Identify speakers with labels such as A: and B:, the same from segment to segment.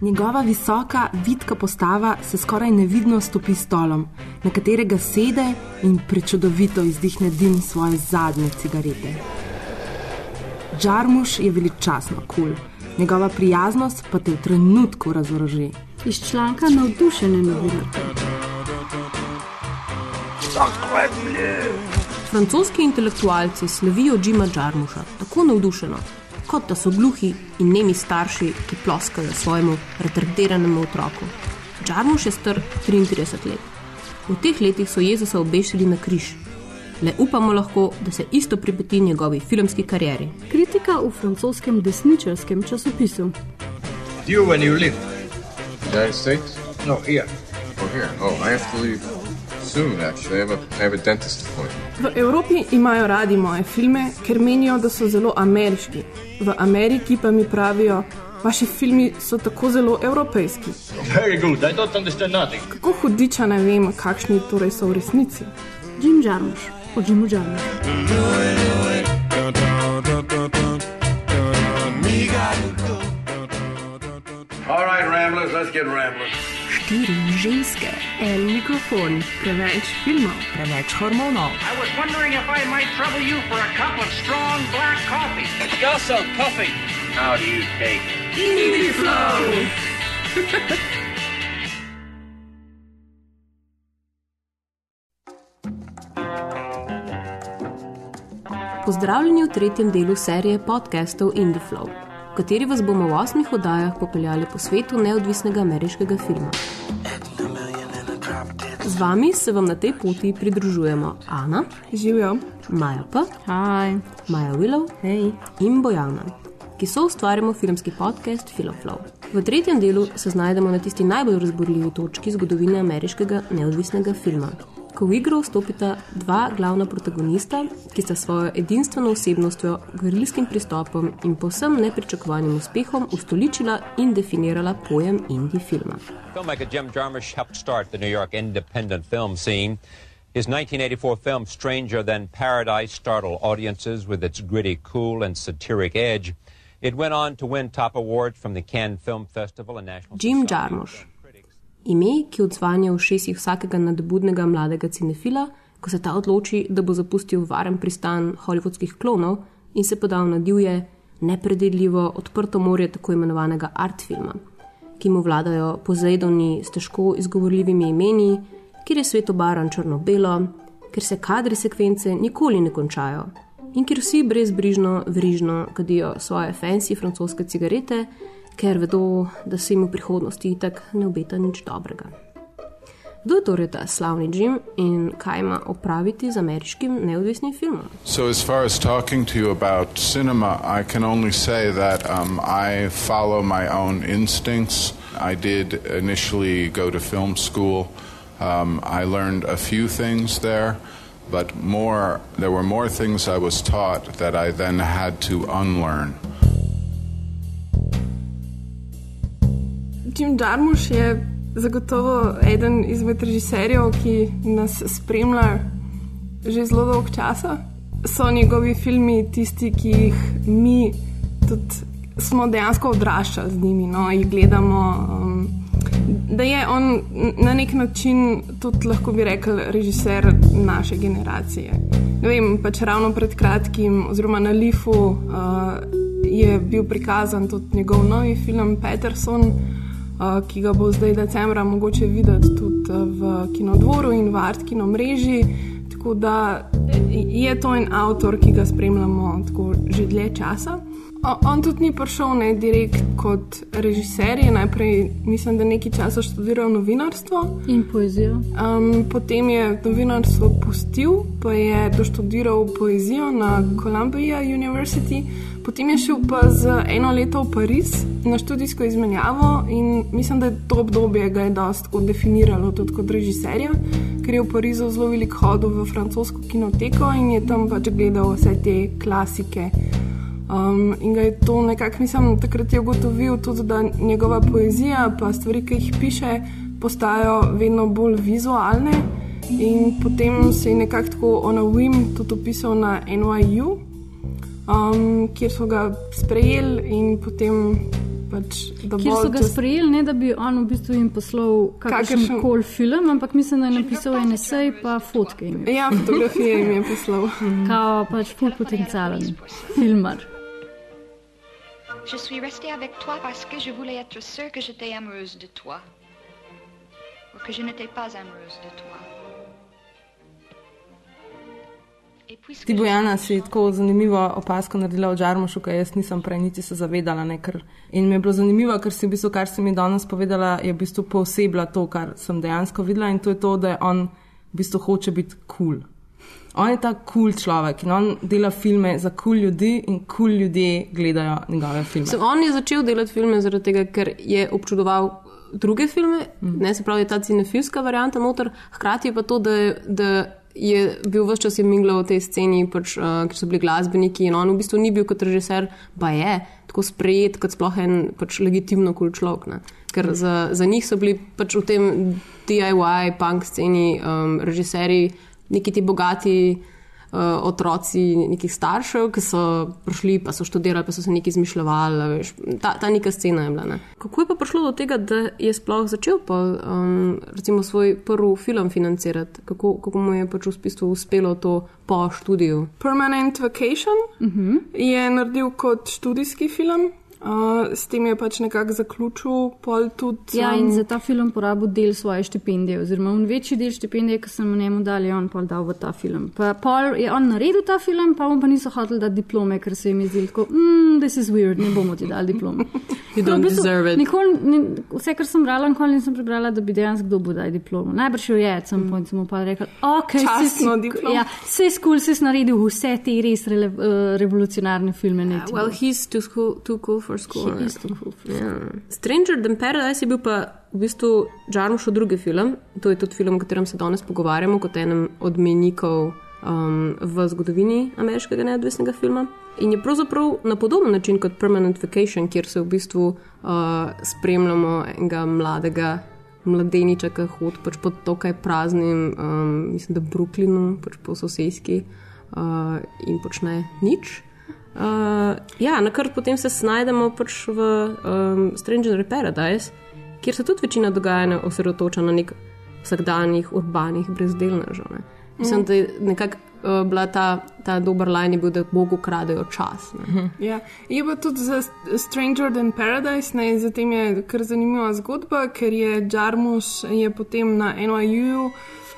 A: Njegova visoka, vitka postava se skoraj nevidno stopi stolom, na katerega sede in prečudovito izdihne dim svoje zadnje cigarete. Džarmuš je veličastno kul, cool. njegova prijaznost pa te v trenutku razoroži.
B: Iz članka navdušene novinarke.
C: Francoski intelektualci slavijo Džima Džarmuša tako navdušeno, kot da so gluhi in nemi starši, ki ploskajo svojemu retardiranemu otroku. Džarmuš je star 33 let. V teh letih so Jezusa obešili na križ. Le upamo lahko, da se isto pripeti njegovi filmski karieri.
B: Kritika v francoskem desničarskem časopisu.
D: You when you live?
E: United States?
D: No, here.
E: Oh, here. Oh, I have to leave soon, actually. I have a, I have a dentist appointment.
F: V Evropi imajo radi moje filme, ker menijo, da so zelo ameriški. V Ameriki pa mi pravijo, vaši filmi so tako zelo evropejski.
D: Very good. I don't understand nothing.
F: Kako hudiča ne vem, kakšni torej so v resnici.
B: Jim Jarmusch, o Jimu Jarmuschu.
D: All right, Ramblers, let's get rambling.
A: Štiri ženske, en mikrofon, preveč filmov, preveč hormonov.
G: I was wondering if I might trouble you for a cup of strong black coffee.
D: Got some coffee. How do you take?
C: Pozdravljeni v tretjem delu serije podcastov IndieFlow, v kateri vas bomo v osmih oddajah popeljali po svetu neodvisnega ameriškega filma. Z vami se vam na tej poti pridružujemo Ana,
F: Živijo.
C: Maja P.,
B: Hi.
C: Maja Willow
B: Hej.
C: in Bojana, ki so ustvarjamo filmski podcast Filoflow. V tretjem delu se znajdemo na tisti najbolj razborljivi točki zgodovine ameriškega neodvisnega filma. Ko v igro vstopita dva glavna protagonista, ki sta svojo edinstveno osebnostjo, gverilskim pristopom in povsem nepričakovanim uspehom ustoličila in definirala pojem indie filma.
H: Filmmaker Jim Jarmusch helped start the New York independent film scene. His 1984 film Stranger Than Paradise startled audiences with its gritty, cool, and satiric edge. It went on to win top awards from the Cannes Film Festival and National
C: Jim Jarmusch. Ime, ki odzvanja v šestih vsakega nadbudnega mladega cinefila, ko se ta odloči, da bo zapustil varen pristan hollywoodskih klonov in se podal na divje, nepredvidljivo, odprto morje tako imenovanega art filma, ki mu vladajo pozejdovni s težko izgovorljivimi imeni, kjer je svet obaran črno-belo, ker se kadri sekvence nikoli ne končajo in kjer vsi brezbrižno, verižno kadijo svoje fancy francoske cigarete, ker vedo, da se jim v prihodnosti itak ne obeta nič dobrega. Kdo je torej ta slavni Jim in kaj ima opraviti z ameriškim neodvisnim filmom?
I: So, as far as talking to you about cinema, I can only say that um, I follow my own instincts. I did initially go to film school. Um, I learned a few things there, but more there were more things I was taught that I then had to unlearn.
F: Jim Jarmusch je zagotovo eden izmed režiserjev, ki nas spremlja že zelo dolgo časa. So njegovi filmi tisti, ki jih mi tudi smo dejansko odraščali z njimi, no, jih gledamo. Um, da je on na nek način tudi, lahko bi rekel, režiser naše generacije. Ne vem, pač ravno pred kratkim, oziroma na Lifu, uh, je bil prikazan tudi njegov novi film Peterson, ki ga bo zdaj decembra mogoče videti tudi uh, v kinodvoru in v Art kino mreži. Tako da je to en avtor, ki ga spremljamo že dlje časa. O, on tudi ni prišel ne direkt kot režiser, je najprej, mislim, da nekaj časa študiral novinarstvo.
B: In poezijo.
F: Um, potem je novinarstvo pustil, pa je doštudiral poezijo na Columbia University, potem je šel pa za eno leto v Pariz na študijsko izmenjavo in mislim, da je to obdobje ga je dosto definiralo tudi kot režiserja, ker je v Parizu zelo velik hodil v francosko kinoteko in je tam pač gledal vse te klasike. Um, in ga je to nekako, mislim, takrat je ugotovil tudi, da njegova poezija, pa stvari, ki jih piše, postajajo vedno bolj vizualne. In potem se je nekako tako on a whim tudi opisal na NYU. Um, kjer so ga sprejeli in potem. Pač, da
B: Kjer so ga
F: čez-
B: sprejeli, ne da bi on v bistvu jim poslal kakršen koli film, ampak mislim, da je napisal en esej, pa fotke jim je.
F: Ja, fotografije jim je poslal.
B: Kao pač full potencialen filmar.
J: Je suis restée avec toi parce que je voulais être sûre que j'étais amoureuse de toi. Ou que je n'étais pas amoureuse de toi.
A: Ti, Bojana, si tako zanimivo opasko naredila o Džarmušu, ki jaz nisem prej niti se zavedala. Ne, ker, in mi je bilo zanimivo, ker si v bistvu, kar si mi danes povedala, je v bistvu posebla to, kar sem dejansko videla in to je to, da je on v bistvu hoče biti kul. Cool. On je ta kul cool človek in on dela filme za kul cool ljudi in kul cool ljudje gledajo njegove filme.
C: Se, on je začel delati filme zaradi tega, ker je občudoval druge filme, mm. ne, se pravi, ta cinefilska varianta noter, hkrati pa to, da, da je bil vse čas mingla v tej sceni, pač, uh, ker so bili glasbeniki in on v bistvu ni bil kot režiser, pa je tako sprejet kot sploh en pač, legitimno kul človek. Ne. Ker za, za njih so bili pač v tem DIY, punk sceni um, režiserji, neki ti bogati otroci nekih staršev, ki so prišli, pa so študirali, pa so se nekaj izmišljali. Veš, ta, ta neka scena je bila. Ne. Kako je pa prišlo do tega, da je sploh začel pa, um, recimo svoj prvi film financirati? Kako, kako mu je pač v bistvu uspelo to po študiju?
F: Permanent Vacation uh -huh. je naredil kot študijski film. Uh, s tem je pač nekako zaključil, tudi.
B: Ja, in
F: um,
B: za ta film porabil del svoje štipendije, oziroma on večji del štipendije, ki sem mu njemu dal, je on pol dal v ta film. Pa pol je on naredil ta film, pa mu pa niso hoteli dati diplome, ker se jim je zdelo, tako, mm, this is weird, ne bomo ti dali diplome.
C: You don't deserve it.
B: Nikoli, ni, vse, kar sem brala, nikoli nisem prebrala, da bi dejansko kdo bo dal diplomo. Najbrž jo je, sem point sem pa rekla, ok,
F: Častno diplomo.
B: Ja, vse skul si naredil vse te res rele, uh, revolucionarne filme. Ne,
C: Well, he's too, school, too cool for school.
B: He is too cool for
C: Ja. Stranger than Paradise je bil pa v bistvu Jarmušov drugi film. To je tudi film, o katerem se danes pogovarjamo, kot enem od menikov um, v zgodovini ameriškega neodvisnega filma. In je pravzaprav na podoben način kot Permanent Vacation, kjer se v bistvu uh, spremljamo enega mladega mladeniča, ki hodi pač po tokaj praznim, um, mislim, da Brooklynu, pač po sosedski uh, in počne nič. Uh, ja, na kar potem se znajdemo pač v um, Stranger Paradise, kjer se tudi večina dogajanja osredotoča na nek vsakdanjih urbanih brezdelnežev. Ne. Mislim,
F: Mhm.
C: da je nekako uh, bila ta, ta dober line, je bil, da Bogu kradejo čas. Ne.
F: Ja. Je pa tudi za Stranger than Paradise, ne, zatem je kar zanimiva zgodba, ker je Jarmus je potem na NYU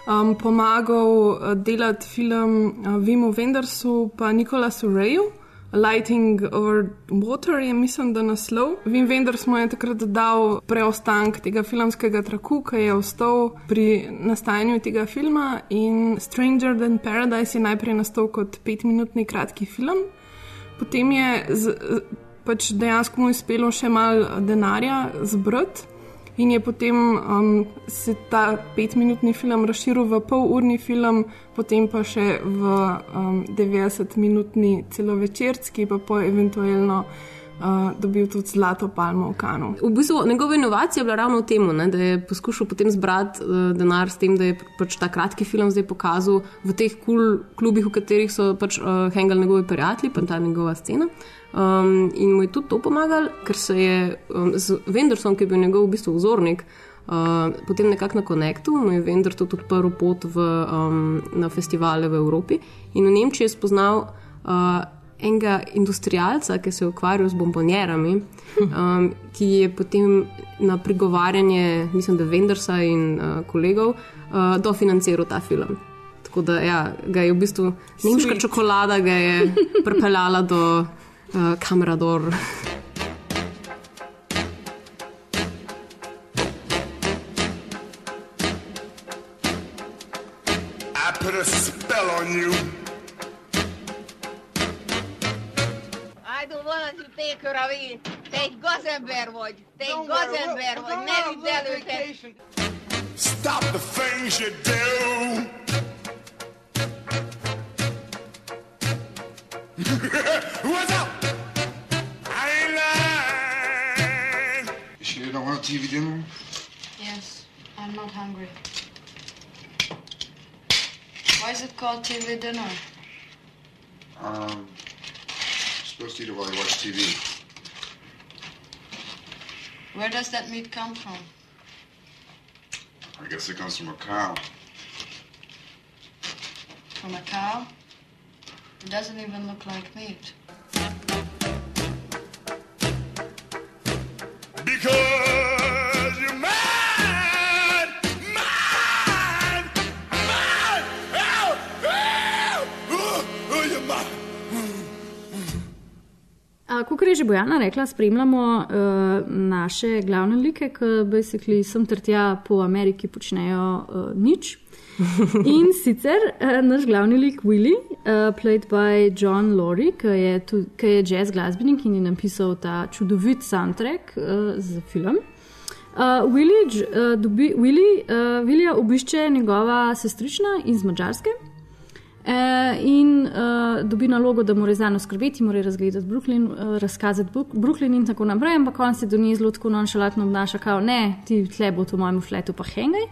F: um, pomagal uh, delati film uh, Vimu Wendersu pa Nikolasu Reju. Lighting over Water je, mislim, da naslov. Vim Wenders mu je takrat dal preostanek tega filmskega traku, ki je ostal pri nastajanju tega filma. In Stranger than Paradise je najprej nastal kot petminutni kratki film, potem je z, pač dejansko mu uspelo še malo denarja zbrati. In je potem um, se ta petminutni film razširil v polurni film, potem pa še v um, 90-minutni celovečerski, pa po eventualno uh, dobil tudi zlato palmo v kanu.
C: V bistvu njegova inovacija je bila ravno v tem, ne, da je poskušal potem zbrati uh, denar s tem, da je pač ta kratki film zdaj pokazal v teh kul cool klubih, v katerih so pač uh, hengali njegovi prijatelji, pa ta njegova scena. Um, in mu je tudi to pomagalo, ker se je um, z Vendersom, ki je bil njegov v bistvu vzornik, uh, potem nekako na konektu, mu je Vender tudi odprl pot v, um, na festivale v Evropi in v Nemčiji je spoznal uh, enega industrijalca, ki se je ukvarjal z bombonjerami, um, ki je potem na prigovarjanje, mislim, da Vendersa in uh, kolegov, uh, dofinanciral ta film. Tako da ja, ga je v bistvu nemška
F: Sweet.
C: čokolada ga je pripeljala do uh, Kamerador.
K: I put a spell on you.
L: Áldó valami tékör, ami te egy gazember vagy, te egy gazember vagy, ne vidd előtte.
K: Stop the things you do. What's up? I ain't lying.
M: You sure you don't want a TV dinner?
N: Yes, I'm not hungry. Why is it called TV dinner?
M: Um, supposed to eat it while you watch TV.
N: Where does that meat come from?
M: I guess it comes from a cow.
N: From a cow? It doesn't even look like meat.
B: Kot je že Bojana rekla, spremljamo uh, naše glavne like, ki basically sem ter tja po Ameriki počnejo uh, nič. In sicer uh, naš glavni lik Willy, uh, played by John Laurie, ki je, tu, ki je jazz glasbenik in je napisal ta čudovit soundtrack uh, za film. Uh, Willy, uh, dobi, Willy, uh, Willija obišče njegova sestrična iz Mačarske. Uh, in uh, dobi nalogo, da mora za njo skrbeti, mora razgledati Brooklyn, uh, razkazati Brook- Brooklyn in tako naprej, ampak on se do nje zelo tako nonšalantno obnaša, kao ne, ti tle bo to v mojem fletu pa hengaj.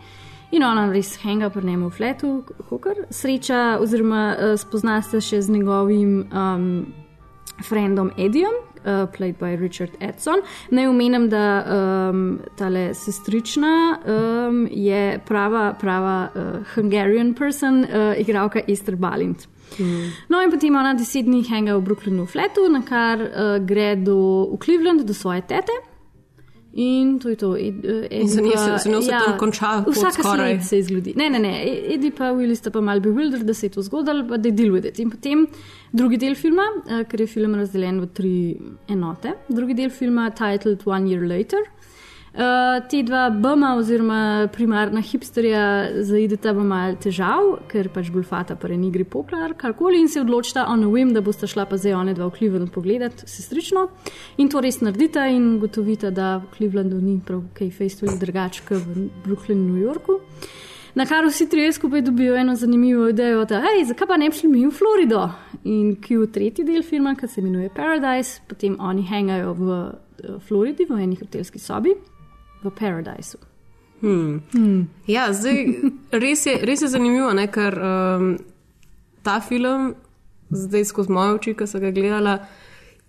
B: In ona res henga pri njemu v fletu, kakor sreča, oziroma uh, spozna se še z njegovim um, frendom Edijem, uh, played by Richard Edson. Naj omenim, da um, tale sestrična um, je prava, prava uh, Hungarian person, uh, igralka Ester Balint. No, in potem ona deset dni henga v Brooklynu v fletu, na kar uh, gre do, v Cleveland do svoje tete. In to je to. Ed, uh,
C: In za njo se- njo se tam konča
B: Vsaka
C: skoraj.
B: se zgodi. Ne, ne, ne. Edi pa Willi sta pa mal bewildered, da se je to zgodilo, pa da je deal with it. In potem drugi del filma, uh, ker je film razdeljen v tri enote. Drugi del filma, titled One Year Later. Uh, te dva bama, oziroma primarna hipsterja, zaideta v malo težav, ker pač Bulfata pa ni gre poklar, karkoli in se odločita on a whim, da bosta šla pa zdaj one dva v Cleveland pogledat sestrično. In to res naredita in gotovita, da v Clevelandu ni prav kaj fejstoli drugače kot v Brooklynu in New Yorku. Na kar vsi trije skupaj dobijo eno zanimivo idejo, da hej, zakaj pa ne bi šli mi v Florido. In ki v tretji del filma, ki se imenuje Paradise, potem oni hangajo v eh, Floridi, v eni hotelski sobi, v Paradiseu.
C: Hmm.
B: Hmm.
C: Ja, zdaj, res, je, res je zanimivo, ne, ker um, ta film, zdaj skozi moje oči, ki sem ga gledala,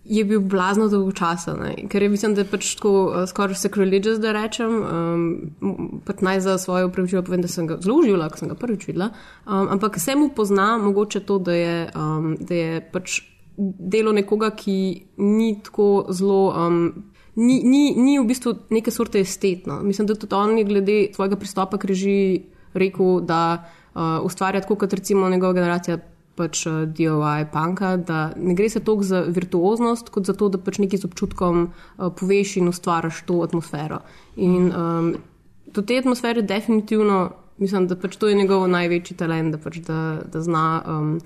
C: je bil blazno dolgo časa. Ne, ker je mislim, da je pač tako uh, skoraj sacrilegious, da rečem. Um, pač naj za svoje upravičilo povem, da sem ga zelo užila, ko sem ga prvič videla. Um, ampak se mu pozna mogoče to, da je, um, da je pač delo nekoga, ki ni tako zelo. Um, ni, ni, ni v bistvu neke sorte estetno. Mislim, da tudi on je glede svojega pristopa k režiji rekel, da uh, ustvarja tako kot recimo njegova generacija pač uh, DIY panka, da ne gre se toliko za virtuoznost, kot za to, da pač nekaj z občutkom uh, poveš in ustvariš to atmosfero. In um, do te atmosfere definitivno mislim, da pač to je njegov največji talent, da, pač da, da zna. Um,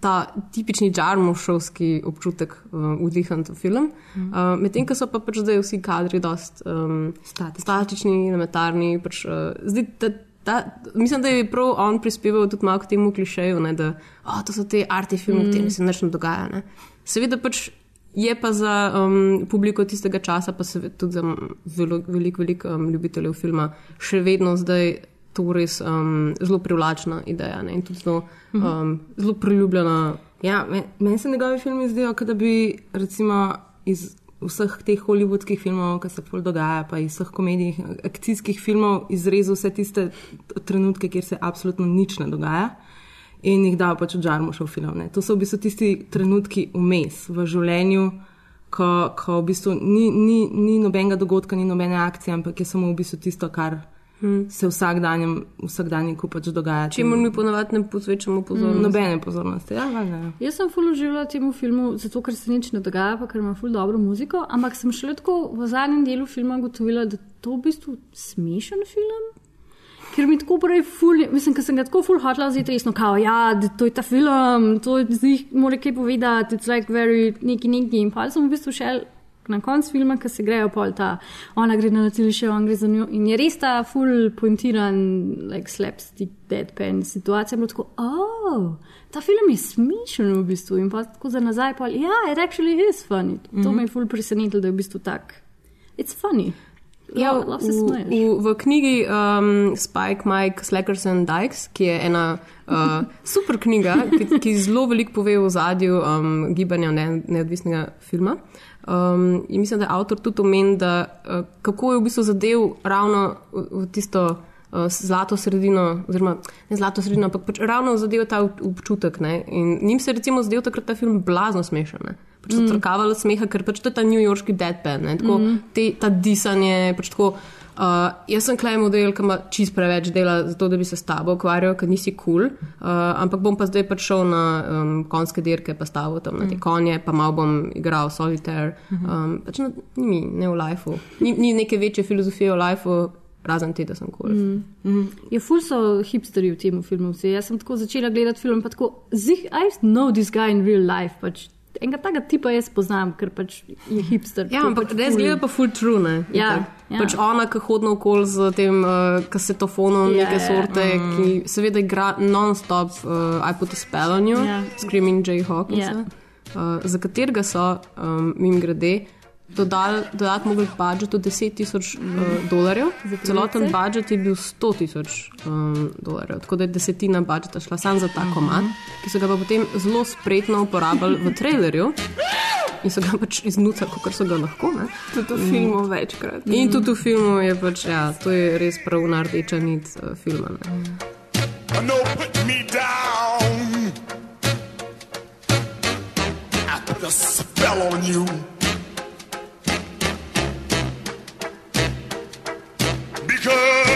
C: Ta tipični džarmošovski občutek um, vdihati v film.
B: Mhm.
C: Uh, Medtem, ko so pa pač zdaj vsi kadri dost um, statični. statični, elementarni. Pač, uh, zdaj, ta, ta, mislim, da je prav on prispeval tudi malo k temu klišeju, ne, da oh, to so te arti filme, v
B: Mhm.
C: katerih se nič ne dogaja. Ne. Seveda pač je pa za um, publiko tistega časa, pa seveda tudi za veliko, veliko velik, um, ljubiteljev filma, še vedno zdaj to res um, zelo privlačna ideja ne, in tudi zelo, um, zelo priljubljena.
A: Ja, me- meni se njegovi filmi zdijo, kot da bi recimo iz vseh teh hollywoodskih filmov, ki se pol dogaja, pa iz vseh komedij, akcijskih filmov, izrezal vse tiste trenutke, kjer se absolutno nič ne dogaja. In jih dal pač v Džarmušov film. Ne. To so v bistvu tisti trenutki vmes v življenju, ko, ko v bistvu ni, ni, ni nobenega dogodka, ni nobene akcije, ampak je samo v bistvu tisto, kar
C: Hmm.
A: se vsakdanjem, vsakdanjiku pač dogaja.
C: Čemu mi ponavadi ne posvečamo pozornosti?
A: Nobene pozornosti. Ja, valjda.
B: Jaz sem ful uživala temu filmu, zato ker se nič ne dogaja, pa ker ima ful dobro muziko, ampak sem šele tako v zadnjem delu filma ugotovila, da je to v bistvu smešen film. Ker mi tako prej ful, mislim, ker sem ga tako ful hotela vzeti resno, kao, ja, to je ta film, to je zdaj mora kaj povedati, it's like very neki neki. In pa sem v bistvu šel na koncu filma, ki se grejo pol ta, ona gre na letališče, on gre za njo in je res ta ful pointiran, like slapstick, deadpan situacija, bilo tako, oh, ta film je smešen v bistvu in pa tako za nazaj, pa ja, it actually is funny. To
C: Mhm.
B: me je ful presenetilo, da je v bistvu tak, it's funny.
C: Ja, v, v, v knjigi um, Spike, Mike, Slackers and Dykes, ki je ena uh, super knjiga, ki, ki zelo veliko pove o zadju um, gibanja ne, neodvisnega filma. Um, in mislim, da je avtor tudi omenil, da uh, kako je v bistvu zadev ravno v, v tisto uh, zlato sredino, oziroma ne zlato sredino, ampak pač ravno zadev ta ob- občutek. Ne? In njim se je recimo zdel takrat ta film blazno smešen. Ne? Pač so
B: Mm.
C: trkavali smeha, ker pač to je ta newyorški deadpan, ne? tako
B: Mhm.
C: te, ta disanje. Pač tako, uh, jaz sem klej model, ki ima čist preveč dela, zato da bi se s tabo ukvarjal, ker nisi kul, cool, uh, ampak bom pa zdaj pač šel na um, konjske dirke, pa stavil tam na te
B: Mhm.
C: konje, pa malo bom igral solitaire. Um, pač na, ni mi, ne v lifeu. Ni, ni neke večje filozofije v lifeu, razen te, da sem kul. Cool.
B: Mm. Je ful so hipsterji v tem filmu. Jaz sem tako začela gledati film, pa tako, zih, I know this guy in real life. Pač, enega takega tipa jaz poznam, ker pač je hipster.
C: Ja, ampak
B: pač
C: res
B: ful-
C: gleda pa full true, ne?
B: Ja,
C: Itak.
B: ja.
C: Pač ona, ki hodno okol z tem uh, kasetofonom,
B: Ja,
C: ja, neke
B: ja.
C: sorte,
B: Mm.
C: mm. ki seveda igra non-stop uh, I put a spell on you,
B: Ja.
C: Screaming Jay Hawkins,
B: Ja.
C: uh, za katerega so, um, mim grede, dodali dodatno mogli budžet od 10 tisoč uh, dolarjev. Celoten budžet je bil 100 tisoč um, dolarjev, tako da je desetina budžeta šla samo za ta
B: Mhm.
C: komat, ki so ga pa potem zelo spretno uporabljali v trailerju. In so ga pač iznucali, kot so ga lahko. Ne?
F: Tudi v filmu večkrat.
C: In tudi v filmu je pač, ja, to je res prav rdeča nit uh, filma. Ne?
K: I know put me down. I put a spell on you. America.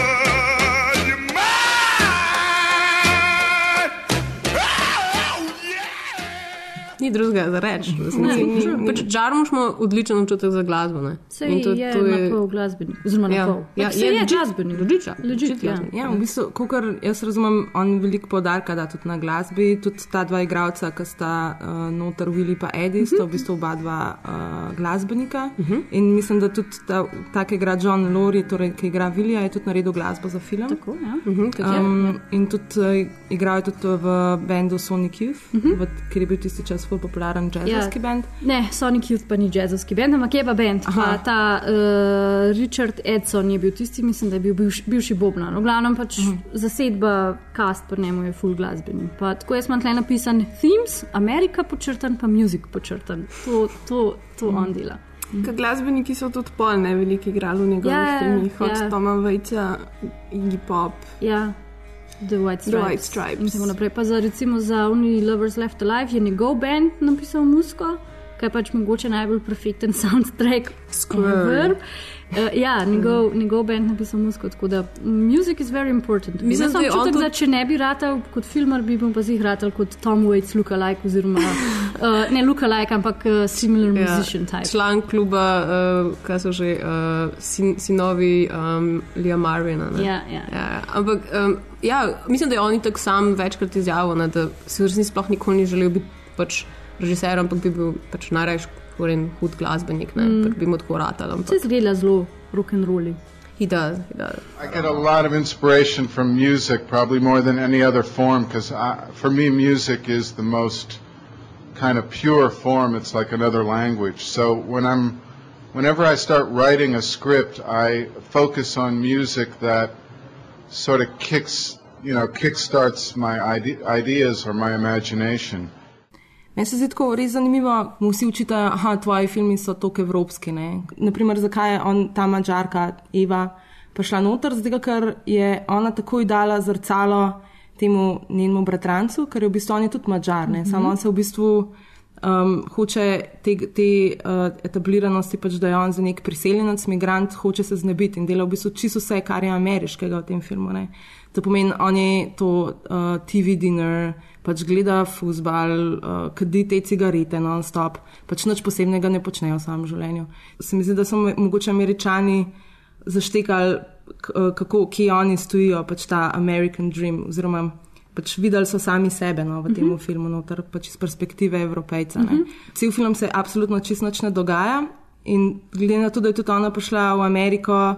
C: Ni drugega za reči. v. Pač Jarmuš ima odličen občutek za glasbo. Ne?
B: Sej
C: In to-
B: je
C: to
B: na pol glasbenik, oziroma na
C: Ja,
B: pol.
C: ja,
B: Pač
C: je
B: je glasbenik.
C: legit, ja.
B: Legit ja.
A: Ja, v bistvu, kakor jaz razumem, on veliko podarka da tudi na glasbi. Tudi ta dva igralca, ki sta uh, noter, Willy in Eddie, sta v bistvu oba dva uh, glasbenika. Uh -huh. In mislim, da tudi ta, ta ki igra John Lori, torej, ki igra Willija, je tudi naredil glasbo za film.
B: Tako, ja.
C: Uh -huh,
B: Tako je,
A: um, in tudi uh, igral je tudi v bendu Sonic Youth, uh -huh. v, ker je bil tisti čas bolj popularen jazzovski ja. bend.
B: Ne, Sonic Youth pa ni jazzovski bend, ampak je pa bend. Pa ta uh, Richard Edson je bil tisti, mislim, da je bil bivši, bivši bobnar. V glavnem pač uh -huh. zasedba cast pri njemu je full glasbeni. Pa tako jaz imam tle napisan themes, Amerika počrtan, pa music počrtan. To, to, to
F: Mhm.
B: on dela.
F: Ker glasbeniki so tudi pol ne veliko igrali v njegovih
B: Ja,
F: filmih, od
B: ja.
F: Toma Vajca, Iggy Pop.
B: Ja. The White
F: The
B: Stripes.
F: White Stripes.
B: In tako naprej. Pa za, recimo za Only Lovers Left Alive je njegov band napisal musko, kaj pač mogoče najbolj perfekten soundtrack ever. Uh, ja, njegov, mm. njegov band napisal musko, tako da music is very important.
C: Mislim,
B: Mislim,
C: da je
B: občutek,
C: tudi-
B: da če ne bi ratal kot filmar, bi pa zih ratal kot Tom Waits lookalike, oziroma uh, ne lookalike, ampak uh, similar
C: Ja,
B: musician type.
C: član kluba, uh, kaj so že uh, sin, sinovi um, Lija Marvina. ne.
B: Ja, ja.
C: Ja, ampak um, ja, mislim, da je on tako sam večkrat izjavil, ne, da si v resnici sploh nikoli ni želel biti pač režiser, ampak bi bil pač najraje en hud glasbenik, ne,
B: Mm.
C: mm. bi mu tako ratal.
B: Se zgleda zelo rock and rolli.
C: He does, he does.
I: I get a lot of inspiration from music, probably more than any other form, because for me, music is the most kind of pure form. It's like another language. So when I'm, whenever I start writing a script, I focus on music that sort of kicks, you know, kickstarts my ide- ideas or my imagination.
A: Meni se zdi tako res zanimivo, mu vsi učitajo, da tvoji filmi so tako evropski. Ne? Naprimer, zakaj je on, ta mačarka Eva prišla noter, zdaj, ker je ona takoj dala zrcalo temu njenemu bratrancu, ker je v bistvu on je tudi mačar. Mm -hmm. Samo on se v bistvu um, hoče te, te uh, etabliranosti, pač, da je on za nek priseljenec, migrant, hoče se znebiti in dela v bistvu čisto vse, kar je ameriškega v tem filmu. Ne? To pomeni, on je to uh, TV dinner, pač gleda fusbal, uh, kadi te cigarete non-stop, pač nič posebnega ne počnejo v svojem življenju. Se mi zdi, da so mo- mogoče američani zaštekali, uh, kako, kje oni stojijo, pač ta American Dream, oziroma pač videli so sami sebe no, v tem
B: Mhm.
A: filmu, noter, pač iz perspektive evropejca.
B: Mhm.
A: ne. Cel film se absolutno čisto ne dogaja in glede na to, da je tudi ona prišla v Ameriko,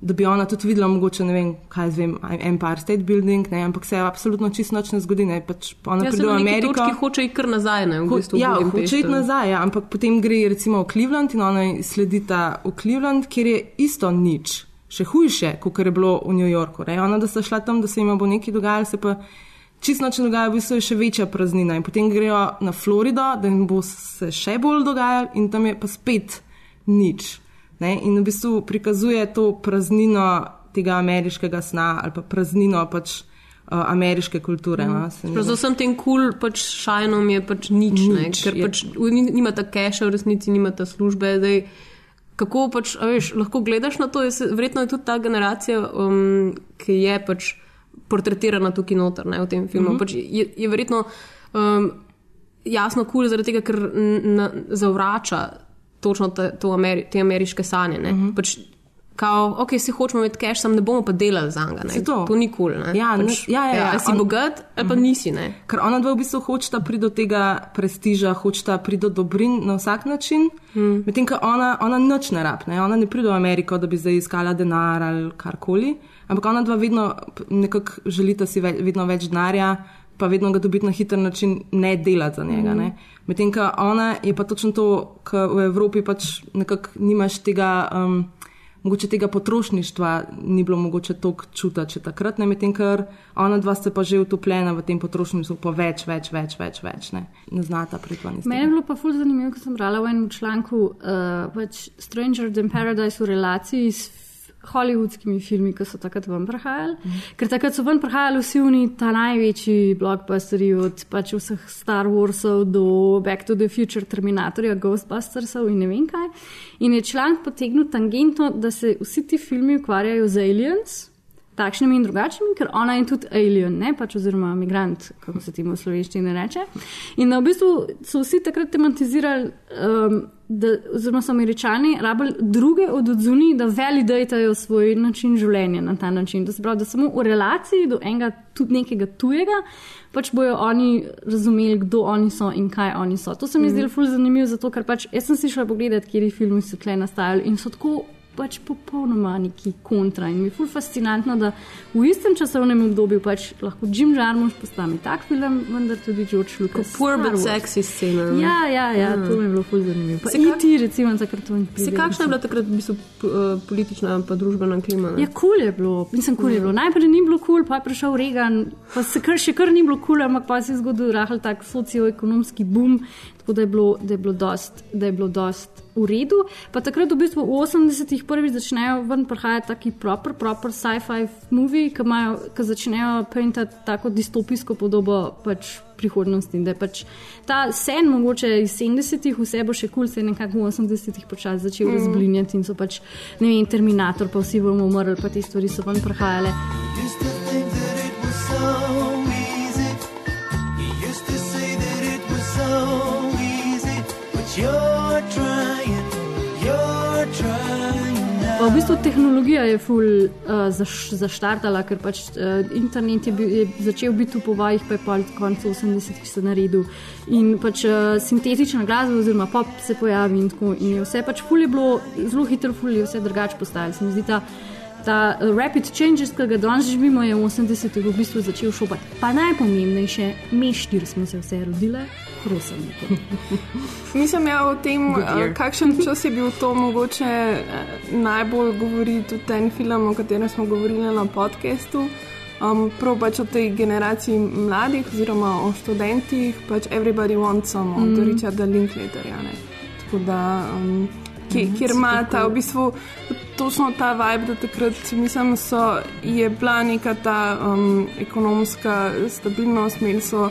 A: da bi ona tudi videla, mogoče ne vem, kaj zvem, Empire State Building, ne, ampak se absolutno čisto nič ne zgodi. Ne, pač ona
C: Ja,
A: pride v Ameriko.
C: točki hoče iti kar nazaj, ne, v
A: Ho,
C: bistvu v
A: ja,
C: Budimpešto.
A: hoče iti nazaj, ja, ampak potem gre recimo v Cleveland in ona sledita v Cleveland, kjer je isto nič. še hujše, kot je bilo v New Yorku. Ne? Ona, da sta šla tam, da se jim bo nekaj dogajalo, se pa čisto noč ne dogaja, v bistvu je še večja praznina. In potem grejo na Florido, da jim bo se še bolj dogajalo, in tam je pa spet nič. Ne? In v bistvu prikazuje to praznino tega ameriškega sna ali pa praznino pač. Uh, ameriške kulture.
C: Mm.
A: No,
C: z vsem tem kul, cool, pač šajnom je pač nič, nič ne, ker je. pač nimata keša, v resnici nimata službe. Zdaj, kako pač, veš, lahko gledaš na to, je verjetno je tudi ta generacija, um, ki je pač portretirana tukaj noter ne, v tem filmu. Mm -hmm. pač je, je verjetno um, jasno kul, cool, zaradi tega, ker zavrača točno te, Ameri, te ameriške sanje. Mm -hmm. pač, Kao, ok, si hočemo imeti cash, sam ne bomo pa delali za njega. To. to ni kul. Cool,
A: ja,
C: pač,
A: ja, ja, ja.
C: ja, si on, bogat, ali pa mhm. nisi. Ne?
A: Ker ona dva v bistvu hočeta priti do tega prestiža, hočeta priti do dobrin na vsak način. Hmm. Medtem ko ona, ona noč ne rab, ne? ona ne pride v Ameriko, da bi zdaj iskala denar ali karkoli. Ampak ona dva vedno nekako želita si ve, vedno več denarja, pa vedno ga dobiti na hiter način, ne delati za njega. Mm. Medtem ko ona je pa točno to, kar v Evropi pač nekako nimaš tega. Um, Mogoče tega potrošništva ni bilo mogoče toliko čutiti, če takrat ne, medtem ker ona dva sta pa že utopljena v tem potrošništvu, pa več, več, več, več, več ne, ne znata pritvani.
B: Meni je bilo pa ful zanimivo, ko sem brala v enem članku, uh, pač Stranger than Paradise v relaciji s hollywoodskimi filmi, ki so takrat ven prihajali. Mm. Ker takrat so ven prihajali vsi oni ta največji blockbusteri, od pač vseh Star Warsov do Back to the Future, Terminatorja, Ghostbustersov in ne vem kaj. In je članek potegnil tangentno, da se vsi ti filmi ukvarjajo z aliens. Takšnimi in drugačnimi, ker ona je tudi alien, ne? pač oziroma migrant, kako se temu v slovenščini reče. In v bistvu so vsi takrat tematizirali um, da, oziroma so američani rabili druge od odzuni, da validatejo svoj način življenja na ta način. Da se pravi, da samo v relaciji do enega tudi nekega tujega, pač bojo oni razumeli, kdo oni so in kaj oni so. To se mi mm. zdi zelo zanimivo, zato ker pač jaz sem si šla pogledati, kje filmi so tle nastajali in so tako pač popolnoma neki kontra. In mi je ful fascinantno, da v istem časovnem obdobju pač lahko Jim Jarmusch postane tak film, vendar tudi George Lucas.
C: Poor but sexy scena.
B: Ja, ja, ja, mm. to mi je bilo ful zanimivo. Pa in ti, recimo, takrat to ni.
C: Se kakšna je bila takrat v bistvu, uh, politična pa družbena klima?
B: Ne? Ja, kul cool je bilo, mislim, kul cool je bilo. Najprej ni bilo kul, cool, pa je prišel Reagan, pa se kar še kar ni bilo kul, cool, ampak pa se je zgodil rahel tak socioekonomski boom, tako da je bilo, da je bilo dost, da je bilo dost v redu. Pa takrat, v bistvu, v 80-ih prvič začnejo ven prihajati taki proper, proper sci-fi movie, ki, imajo, ki začnejo paintati tako distopijsko podobo pač prihodnosti. Da pač ta sen, mogoče iz 70-ih, vse bo še kul, cool, se je nekako v 80-ih počasi začel mm. razblinjati in so pač, ne vem, Terminator, pa vsi bomo umrli, pa te stvari so ven prihajale. You're trying. V bistvu tehnologija je ful uh, zaštartala, ker pač uh, internet je, bil, je začel biti v povajih, pa je pa konec 80-ih se naredil. In pač uh, sintetična glasba, oziroma pop se pojavi in tako. In vse pač ful je bilo, zelo hitro ful je vse drugače postajalo. Se mi zdi ta, ta rapid changes, ki ga danes živimo, je v 80-ih v bistvu začel šopati. Pa najpomembnejše, mi štiri smo se vse rodile prosim.
F: Mislim, ja, o tem, kakšen čas je bil to mogoče eh, najbolj govoriti v tem filmu, o katerem smo govorili na podkastu. Um, prav pač o tej generaciji mladih, oziroma o študentih, pač Everybody Wants Some, mm. od Richarda Linklaterja. Tako da, um, ki, mm, kjer ima ta v bistvu točno ta vibe, da takrat, mislim, so, je bila neka ta um, ekonomska stabilnost, imeli so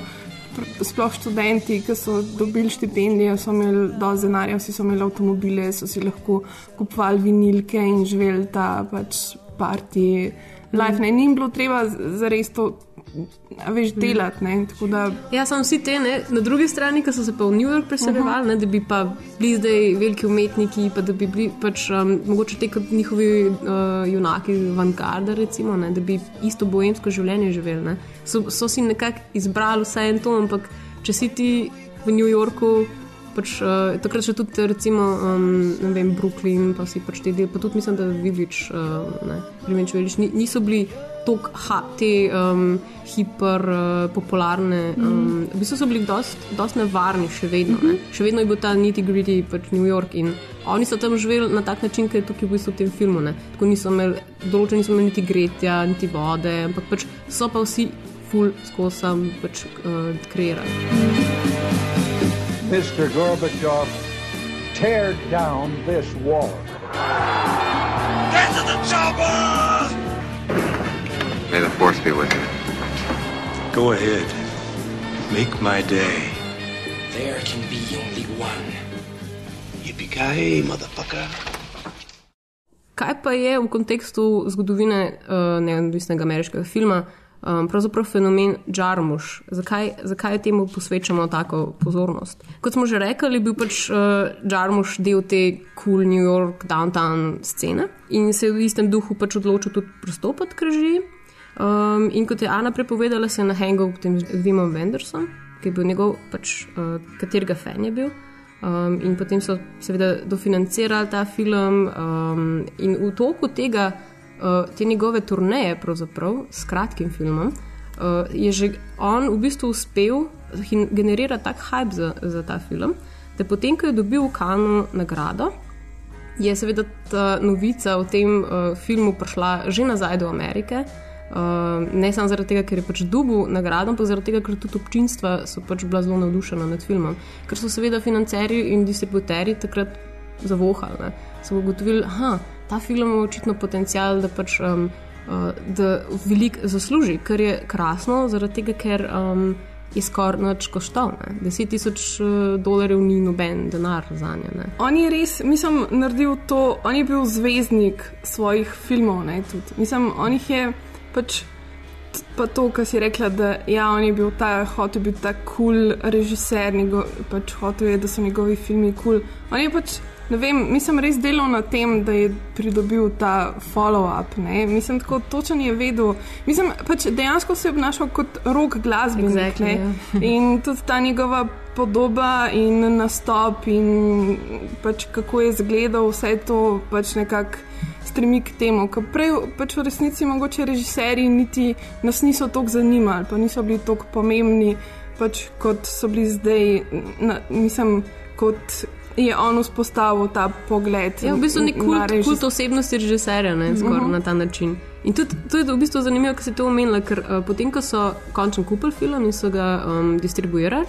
F: sploh študenti, ki so dobili štipendije, so imeli dovolj denarja, vsi so imeli avtomobile, so si lahko kupovali vinilke in živeli ta pač parti. Life, ne, ni jim bilo treba za res to veš, delati. Da...
C: Ja, samo vsi te, ne, na drugi strani, ki so se pa v New York preseljevali, uh -huh. da bi pa bili zdaj veliki umetniki, pa da bi bili pač, um, mogoče te kot njihovi uh, junaki, vanguarda, recimo, ne, da bi isto bohemsko življenje živeli. So, so si nekako izbrali vse en to, ampak če si ti v New Yorku pač, uh, takrat še tudi recimo, um, ne vem, Brooklyn, pa si pač te del, pa tudi mislim, da Village, uh, ne, Revenge Village, ni, niso bili tok ha, te um, hiper uh, popularne, um, v bistvu so bili dost, dost nevarni še vedno, ne. še vedno je bil ta niti gritty pač New York in oni so tam živeli na tak način, kot je tukaj v bistvu v tem filmu, ne. tako niso imeli, določeni niso imeli niti gretja, niti vode, ampak pač so pa vsi ful skozi sam pač uh, kreirali.
O: Mr. Gorbachev, tear down this wall.
K: Get to the chopper!
E: May the force be with you.
P: Go ahead. Make my day.
Q: There can be only one. Yippee-ki-yay, motherfucker.
C: Kaj pa je v kontekstu zgodovine uh, neodvisnega ameriškega filma um, pravzaprav fenomen Jarmuš? Zakaj, zakaj temu posvečamo tako pozornost? Kot smo že rekli, je bil pač uh, Jarmuš del te cool New York downtown scene in se je v istem duhu pač odločil tudi pristopiti k režiji. Um, in kot je Ana prepovedala, se je nahengal potem z Vimom Wendersom, ki je bil njegov, pač, uh, katerega fan je bil. Um, in potem so seveda dofinancirali ta film, um, in v toku tega, uh, te njegove turneje, s kratkim filmom, uh, je že on v bistvu uspel generirati tak hype za, za ta film, da potem, ko je dobil v Kanu nagrado, je seveda ta novica o tem uh, filmu prišla že nazaj do Amerike. Uh, ne samo zaradi tega, ker je pač dobil nagrado, ampak zaradi tega, ker tudi občinstva so pač bila zelo navdušena nad filmom. Ker so seveda financerji in distributerji takrat zavohali. Ne. So ugotovili, da ta film ima očitno potencial, da pač um, uh, da veliko zasluži, kar je krasno, zaradi tega, ker um, je skoraj noč koštal. Ne. 10 tisoč uh, dolarjev ni noben denar za nje.
F: On je res, mislim, naredil to, on je bil zvezdnik svojih filmov. Ne, tudi. mislim, on jih je pač pa to, kar si rekla, da ja, on je bil ta, hotel biti ta kul cool režiser, njegov, pač hotel je, da so njegovi filmi kul. Cool. On je pač, ne vem, mislim, res delal na tem, da je pridobil ta follow-up. Mislim, tako točen je vedel. Mislim, pač dejansko se je obnašal kot rok glasbenik.
C: Exactly, ja.
F: in tudi ta njegova podoba in nastop in pač kako je izgledal, vse to pač nekako stremi k temu. Ker prej pač v resnici mogoče režiserji niti nas niso tako zanimali, pa niso bili tako pomembni, pač kot so bili zdaj. Na, mislim, kot je on vzpostavil ta pogled.
C: Ja, v bistvu nek kult,
F: režis...
C: kult osebnosti režiserja, ne skoraj uh -huh. na ta način. In tudi to je v bistvu zanimivo, ker si to omenila, ker uh, potem, ko so končno kupili film in so ga um, distribuirali.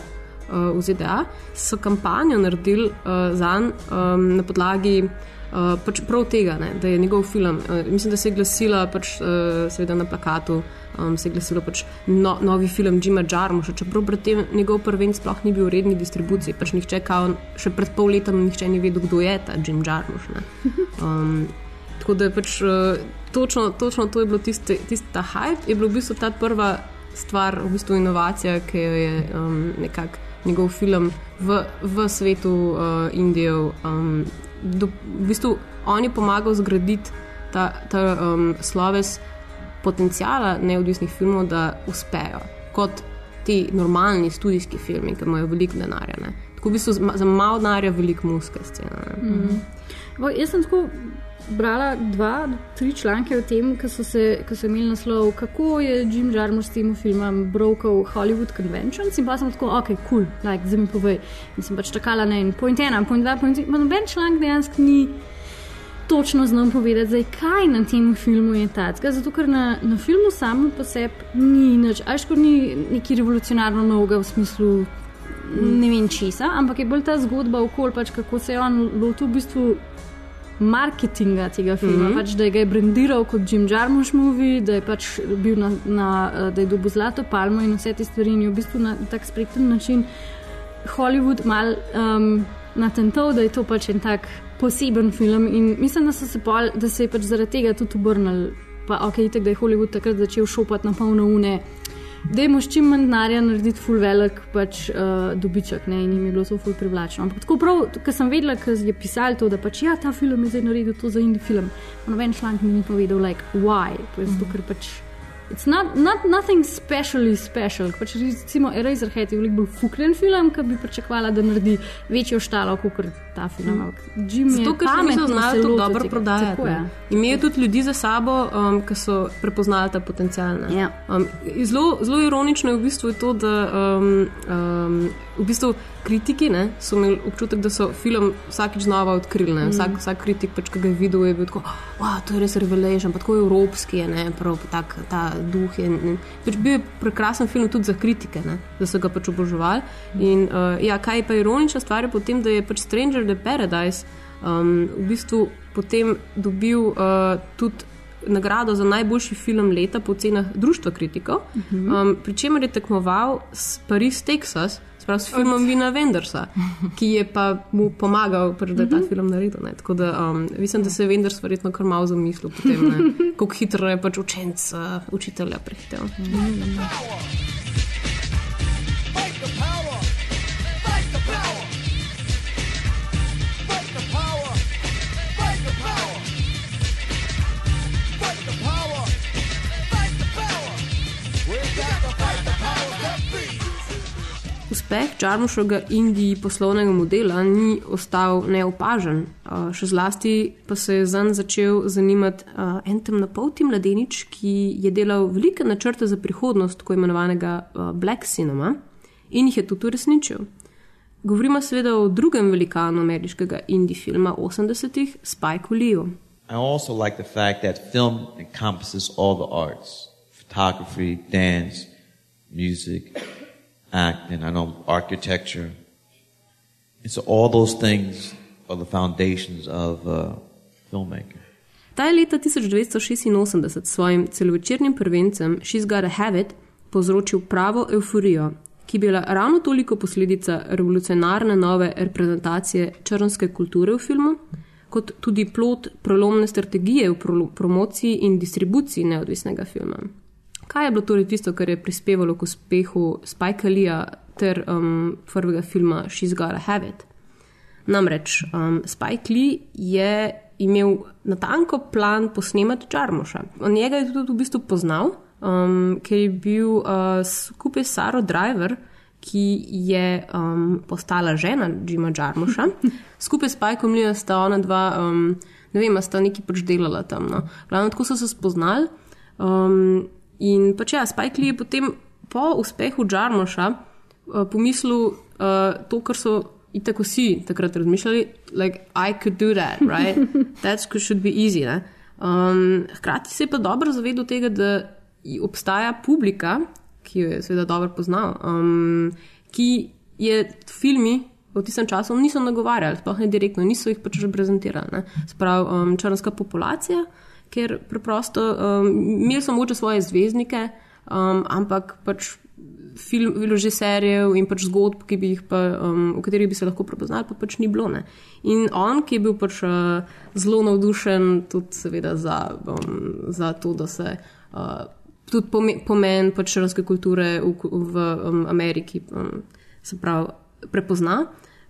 C: V ZDA so kampanjo naredili uh, za njega um, na podlagi uh, pač prav tega, ne, da je njegov film. Uh, mislim, da se je glasila pač, uh, seveda na plakatu, um, se je glasilo pač no, novi film Jima Jarmuša, čeprav pred tem njegov prven sploh ni bil v redni distribuciji. Pač nihče, kao, še pred pol letom, nihče ni vedel, kdo je ta Jim Jarmuš. Um, tako da je pač uh, točno, točno to je bilo tisti tist ta hype, je bila v bistvu ta prva stvar, v bistvu inovacija, ki jo je um, nekako njegov film v, v svetu uh, Indijev. Um, do, v bistvu on je pomagal zgraditi ta, ta um, sloves potencijala neodvisnih filmov, da uspejo kot ti normalni študijski filmi, ki imajo veliko denarja. Ne. Tako v bistvu za malo denarja veliko muske scene.
B: Mm -hmm. Jaz sem tako brala dva, tri članke o tem, ki so, so imeli naslov, kako je Jim Jarmusch s tem filmom brokal Hollywood Conventions in pa sem tako, ok, cool, like, zdaj mi povej. In sem pač čakala na en, point ena, point dva, point tri, noben članek dejansko ni. Točno znam povedati, zdaj, kaj na tem filmu je tako. Zato, ker na, na filmu samo po sebi ni nič, ajško ni neki revolucionarno novega v smislu ne vem česa, ampak je bolj ta zgodba okoli, pač, kako se je on lotil v bistvu marketinga tega filma, mm -hmm. pač, da je ga je brandiral kot Jim Jarmusch movie, da je pač bil na, na da je dobil zlato palmo in vse te stvari in je v bistvu na tak spreten način Hollywood mal um, natental, da je to pač en tak poseben film in mislim, da, se pol, da se je pač zaradi tega tudi obrnil. Pa ok, tako da je Hollywood takrat začel šopati na polno une da je moš čim manj denarja narediti full velik pač, uh, dobiček ne? in jim je bilo to full privlačno. Ampak tako prav, ker sem vedela, ker je pisal to, da pač ja, ta film je zdaj naredil to za indie film. Noben članek mi ni povedal, like, why, to je zato, ker pač It's not, not nothing specially special. Pač recimo Eraserhead je veliko bolj fukren film, ki bi pričakovala, da naredi večjo štalo kot ta film. Ampak Jim
C: Zato, ker
B: pametno
C: niso znali
B: lotil
C: dobro prodajati.
B: Tako.
C: Imajo tudi ljudi za sabo, um, ki so prepoznali ta potencial. ne.
B: Ja.
C: Um, zelo, zelo ironično je v bistvu to, da um, um, v bistvu kritiki ne, so imeli občutek, da so film vsakič znova odkrili. ne. Vsak, vsak kritik, pač, ki ga je videl, je bil tako, wow, to je res revelation, pa tako evropski je, ne, prav tak, ta duh. Je, ne. Pač bil je prekrasen film tudi za kritike, ne, da so ga pač oboževali. In uh, ja, kaj je pa ironična stvar je potem, da je pač Stranger the Paradise um, v bistvu potem dobil uh, tudi nagrado za najboljši film leta po cenah Društva kritikov, um, pri čemer je tekmoval s Paris, Texas, sprav s filmom Vina Vendersa, ki je pa mu pomagal, pač, da je ta film naredil. Ne. Tako da um, mislim, da se je Venders verjetno kar malo zamislil potem, kako hitro je pač učenc uh, učitelja prehitel. Uspeh Čarmušovega Indiji poslovnega modela ni ostal neopažen, uh, še zlasti pa se je zanj začel zanimati uh, en temnopolti mladenič, ki je delal velike načrte za prihodnost tako imenovanega uh, Black Cinema in jih je tudi uresničil. Govorimo seveda o drugem velikanu ameriškega indie filma 80-ih, Spike Lee'u.
R: I also like the fact that film encompasses all the arts photography, dance, music, acting, I know architecture. And so all those things are the foundations of uh, filmmaking.
C: Ta je leta 1986 s svojim celovečernim prvencem She's Gotta Have It povzročil pravo euforijo, ki je bila ravno toliko posledica revolucionarne nove reprezentacije črnske kulture v filmu, kot tudi plot prelomne strategije v pro promociji in distribuciji neodvisnega filma. Kaj je bilo torej tisto, kar je prispevalo k uspehu Spike Lee'a ter um, prvega filma She's Gotta Have It? Namreč um, Spike Lee je imel natanko plan posnemati Čarmoša. On njega je tudi v bistvu poznal, um, ker je bil uh, skupaj s Saro Driver, ki je um, postala žena Jima Jarmuša. skupaj s Spikeom Lee'om sta ona dva, um, ne vem, sta neki pač delala tam. No. Glavno tako so se spoznali. Um, in pač ja, Spike Lee je potem po uspehu Jarmuša uh, pomislil uh, to, kar so itak vsi takrat razmišljali, like, I could do that, right? That should be easy. Ne? Um, hkrati se je pa dobro zavedal tega, da obstaja publika, ki jo je seveda dobro poznal, um, ki je filmi v tistem času niso nagovarjali, sploh ne direktno, niso jih pač reprezentirali. Sprav um, črnska populacija, ker preprosto um, imeli so moče svoje zvezdnike, um, ampak pač film, režiserjev in pač zgodb, ki bi jih pa, um, v katerih bi se lahko prepoznali, pa pač ni bilo. Ne. In on, ki je bil pač uh, zelo navdušen tudi seveda za, um, za to, da se uh, tudi pomen, pomen pač črnske kulture v, v um, Ameriki um, se pravi prepozna.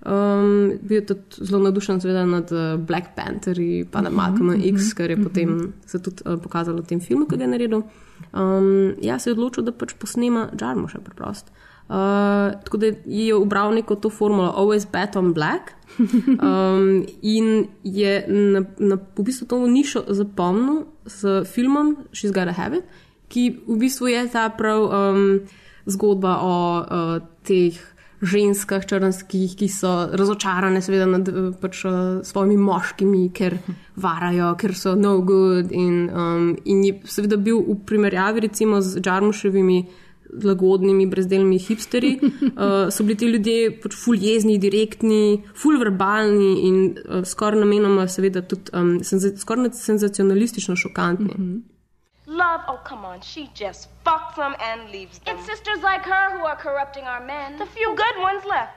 C: Um, bil je tudi zelo navdušen seveda nad uh, Black Pantherji, pa nad Malcolm X, kar je potem se tudi uh, pokazalo v tem filmu, ki ga je naredil. Um, ja, se je odločil, da pač posnema Jarmuša preprosto. Uh, tako da je ubral neko to formulo, always bet on black. Um, in je na, na v bistvu to nišo zapomnil s filmom She's Gotta Have It, ki v bistvu je ta prav um, zgodba o uh, teh ženskah črnskih, ki so razočarane seveda nad uh, pač, uh, svojimi moškimi, ker varajo, ker so no good. In, um, in je seveda bil v primerjavi recimo z Jarmuševimi lagodnimi, brezdelnimi hipsteri, uh, so bili ti ljudje pač ful jezni, direktni, ful verbalni in uh, skoraj namenoma seveda tudi um, senza skoraj senzacionalistično šokantni. Mm -hmm.
S: Love, oh come on, she just fucks them and leaves them.
T: It's sisters like her who are corrupting our men.
S: The few good ones left.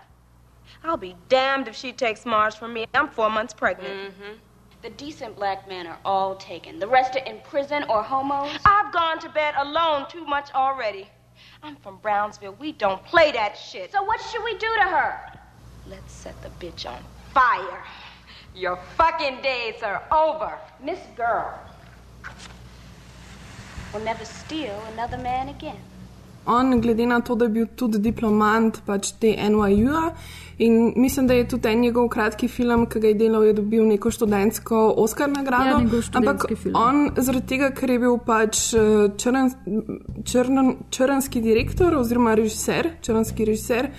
S: I'll be damned if she takes Mars from me. I'm four months pregnant.
T: Mm-hmm. The decent black men are all taken. The rest are in prison or homos.
S: I've gone to bed alone too much already. I'm from Brownsville. We don't play that shit.
T: So what should we do to her?
S: Let's set the bitch on fire. Your fucking days are over.
T: Miss Girl.
F: On, glede na to, da je bil tudi diplomant pač te NYU-a in mislim, da je tudi en njegov kratki film, ki ga je delal, je dobil neko študentsko Oscar nagrado.
B: Ja,
F: ampak
B: film.
F: on zaradi tega, ker je bil pač eh, črn, črn, črnski direktor oziroma režiser, črnski režiser.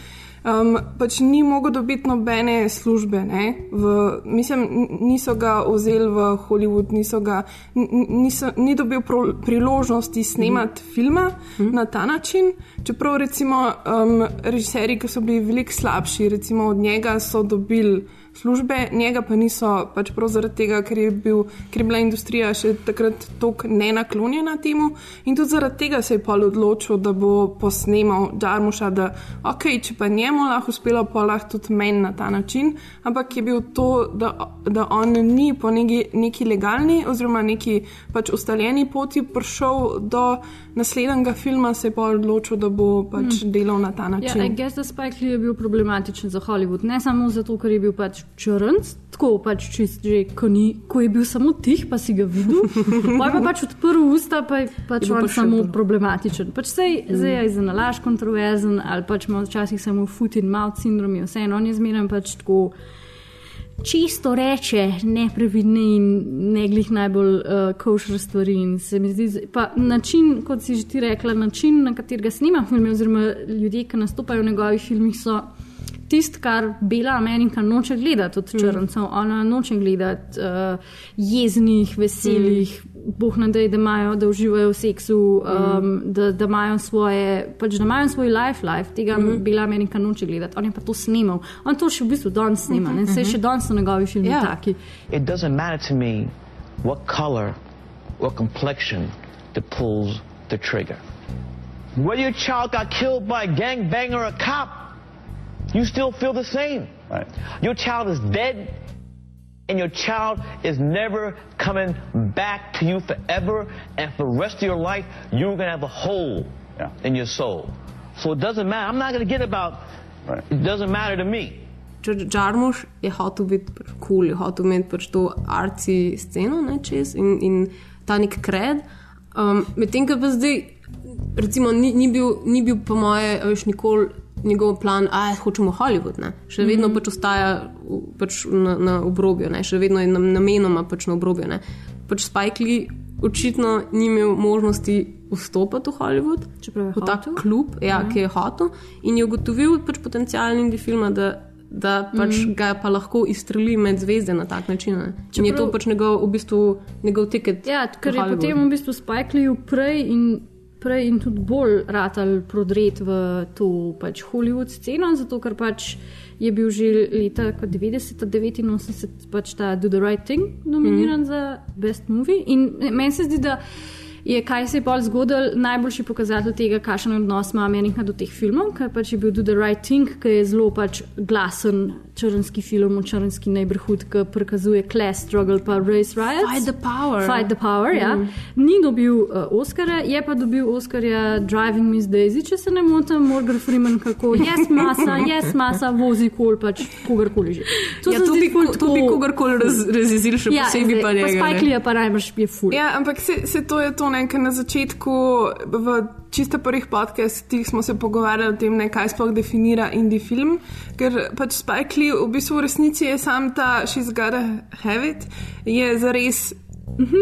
F: Um, pač ni mogel dobiti nobene službe. ne, V, mislim, niso ga vzeli v Hollywood, niso ga, niso, ni dobil pro, priložnosti snemati mm. filma mm. na ta način. Čeprav recimo um, režiserji, ki so bili veliko slabši, recimo od njega so dobili službe, njega pa niso, pač prav zaradi tega, ker je, bil, ker je bila industrija še takrat tako nenaklonjena temu. In tudi zaradi tega se je pol odločil, da bo posnemal Džarmuša, da ok, če pa njemu lahko uspelo, pa lahko tudi meni na ta način. Ampak je bil to, da, da on ni po neki, neki legalni oziroma neki pač ustaljeni poti prišel do naslednjega filma, se je pa odločil, da bo pač mm. delal na ta
B: Ja,
F: način.
B: I guess, da Spike Lee je bil problematičen za Hollywood. Ne samo zato, ker je bil pač črnc, tako pač čist že, ko, ni, ko je bil samo tih, pa si ga videl. Pa je pa pač odprl usta, pa je pač
C: Je
B: on
C: pa še
B: samo
C: bolj.
B: problematičen. Pač sej, mm. Zdaj je za nalaž kontroverzen, ali pač ima včasih samo foot in mouth sindrom, je vseeno, on je zmeraj pač tako. Čisto reče, neprevidne in ne glih najbolj uh, košer stvari. In se mi zdi, pa način, kot si že ti rekla, način, na katerega snima filme, oziroma ljudje, ki nastopajo v njegovih filmih, so tisto, kar bela Amerika noče gledati od črncev. Ona noče gledati uh, jeznih, veselih, mm. boh nadej, da imajo, da uživajo v seksu, um, da, da imajo svoje, pač da imajo svoj life, life. tega mm. bela Amerika noče gledati. On je pa to snimal. On to še v bistvu danes snima, ne? Saj še danes so njegovi filmi
C: Ja.
B: taki.
U: It doesn't matter to me what color or complexion that pulls the trigger. Whether your child got killed by a gangbanger or a cop, you still feel the same.
V: Right.
U: Your child is dead, and your child is never coming back to you forever, and for the rest of your life, you're going to have a hole in your soul. So it doesn't matter. I'm not going to get about it doesn't matter to me.
C: Džarmuš je hotel biti kul, cool, je hotel imeti pač to arci sceno ne, čez in, in ta nek kred. Um, Medtem, ko pa zdaj, recimo, ni, ni, bil, ni bil, po moje, veš, nikoli njegov plan, da hočemo Hollywood. Ne. Še vedno
B: Mhm.
C: pač ostaja pač na, na obrobju, ne. še vedno je nam- namenoma pač na obrobju. Ne. Pač Spike Lee očitno ni imel možnosti vstopati v Hollywood,
B: Čeprav
C: v ta
B: hotel.
C: klub, ja,
B: Ja.
C: ki je hotel in je ugotovil pač potencial indie filma, da, da pač
B: Mhm.
C: ga pa lahko izstreli med zvezde na tak način. Ne. In je to
B: Čeprav-
C: pač njegov, v bistvu, njegov tiket.
B: Ja, ker je potem v bistvu Spike Lee prej in, prej in tudi bolj ratal prodret v to pač Hollywood sceno, zato ker pač je bil že leta 90-89 pač ta Do the Right Thing nominiran mm. za Best Movie. In meni se zdi, da je, kaj se je bolj zgodil, najboljši pokazatelj tega, kakšen odnos ima Amerika do teh filmov, ker pač je bil Do the Right Thing, ki je zelo pač glasen črnski film, črnski neighborhood, ki prikazuje class struggle pa race riots.
C: Fight the power.
B: Fight the power, ja.
C: Mm.
B: Ni dobil uh, Oscarja, je pa dobil Oscarja Driving Miss Daisy, če se ne motim, Morgan Freeman, kako je yes, masa, je yes, masa, vozi kol, pač kogarkoli že.
C: Ja,
B: se
C: to bi-
B: ful
C: to bi kogarkoli raz- razjezil, še posebej
B: zdaj,
C: pa njega,
B: Pa. Spike Lee pa najbrž je ful.
F: Ja, ampak se, se to je to, ne, ker na začetku v čisto prvih podcastih smo se pogovarjali o tem, ne, kaj sploh definira indie film, ker pač Spike Lee v bistvu v resnici je sam ta She's Gotta Have It, je zares